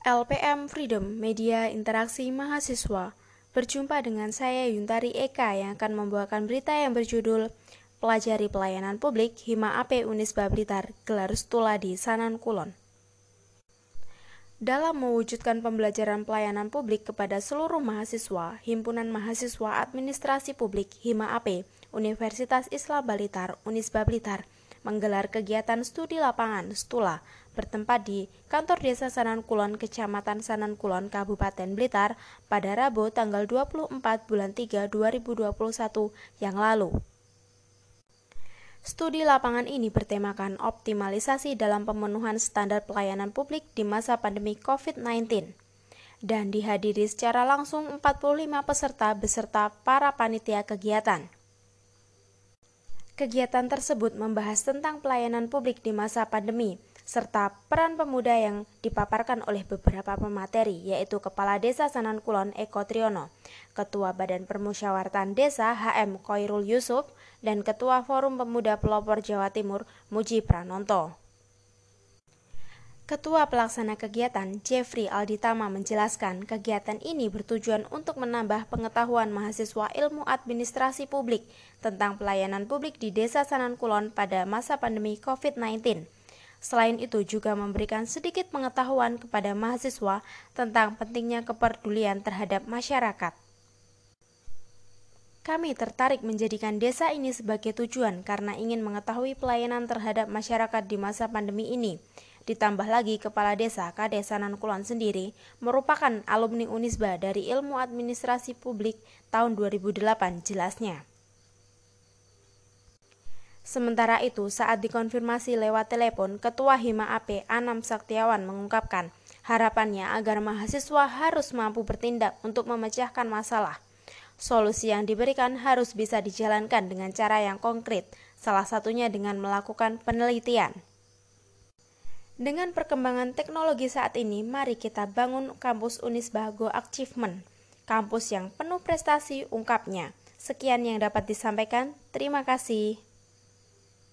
LPM Freedom Media Interaksi Mahasiswa. Berjumpa dengan saya Yuntari Eka yang akan membawakan berita yang berjudul Pelajari Pelayanan Publik Hima AP Unisba Blitar Gelar Stula di Sanan Kulon. Dalam mewujudkan pembelajaran pelayanan publik kepada seluruh mahasiswa, Himpunan Mahasiswa Administrasi Publik Hima AP Universitas Islam Blitar Unisba Blitar menggelar kegiatan studi lapangan (STULA) bertempat di Kantor Desa Sanan Kulon, Kecamatan Sanan Kulon, Kabupaten Blitar pada Rabu tanggal 24 bulan 3 2021 yang lalu. Studi lapangan ini bertemakan optimalisasi dalam pemenuhan standar pelayanan publik di masa pandemi COVID-19 dan dihadiri secara langsung 45 peserta beserta para panitia kegiatan. Kegiatan tersebut membahas tentang pelayanan publik di masa pandemi, serta peran pemuda yang dipaparkan oleh beberapa pemateri, yaitu Kepala Desa Sanan Kulon Eko Triono, Ketua Badan Permusyawaratan Desa HM Koirul Yusuf, dan Ketua Forum Pemuda Pelopor Jawa Timur Muji Pranonto. Ketua Pelaksana Kegiatan Jeffrey Alditama menjelaskan kegiatan ini bertujuan untuk menambah pengetahuan mahasiswa ilmu administrasi publik tentang pelayanan publik di Desa Sanan Kulon pada masa pandemi COVID-19. Selain itu juga memberikan sedikit pengetahuan kepada mahasiswa tentang pentingnya kepedulian terhadap masyarakat. Kami tertarik menjadikan desa ini sebagai tujuan karena ingin mengetahui pelayanan terhadap masyarakat di masa pandemi ini Ditambah lagi Kepala Desa Kadesanan Kulon sendiri merupakan alumni Unisba dari Ilmu Administrasi Publik tahun 2008 jelasnya. Sementara itu, saat dikonfirmasi lewat telepon, Ketua Hima AP Anam Saktiawan mengungkapkan harapannya agar mahasiswa harus mampu bertindak untuk memecahkan masalah. Solusi yang diberikan harus bisa dijalankan dengan cara yang konkret, salah satunya dengan melakukan penelitian. Dengan perkembangan teknologi saat ini, mari kita bangun kampus Unisba Go Achievement, kampus yang penuh prestasi ungkapnya. Sekian yang dapat disampaikan, terima kasih.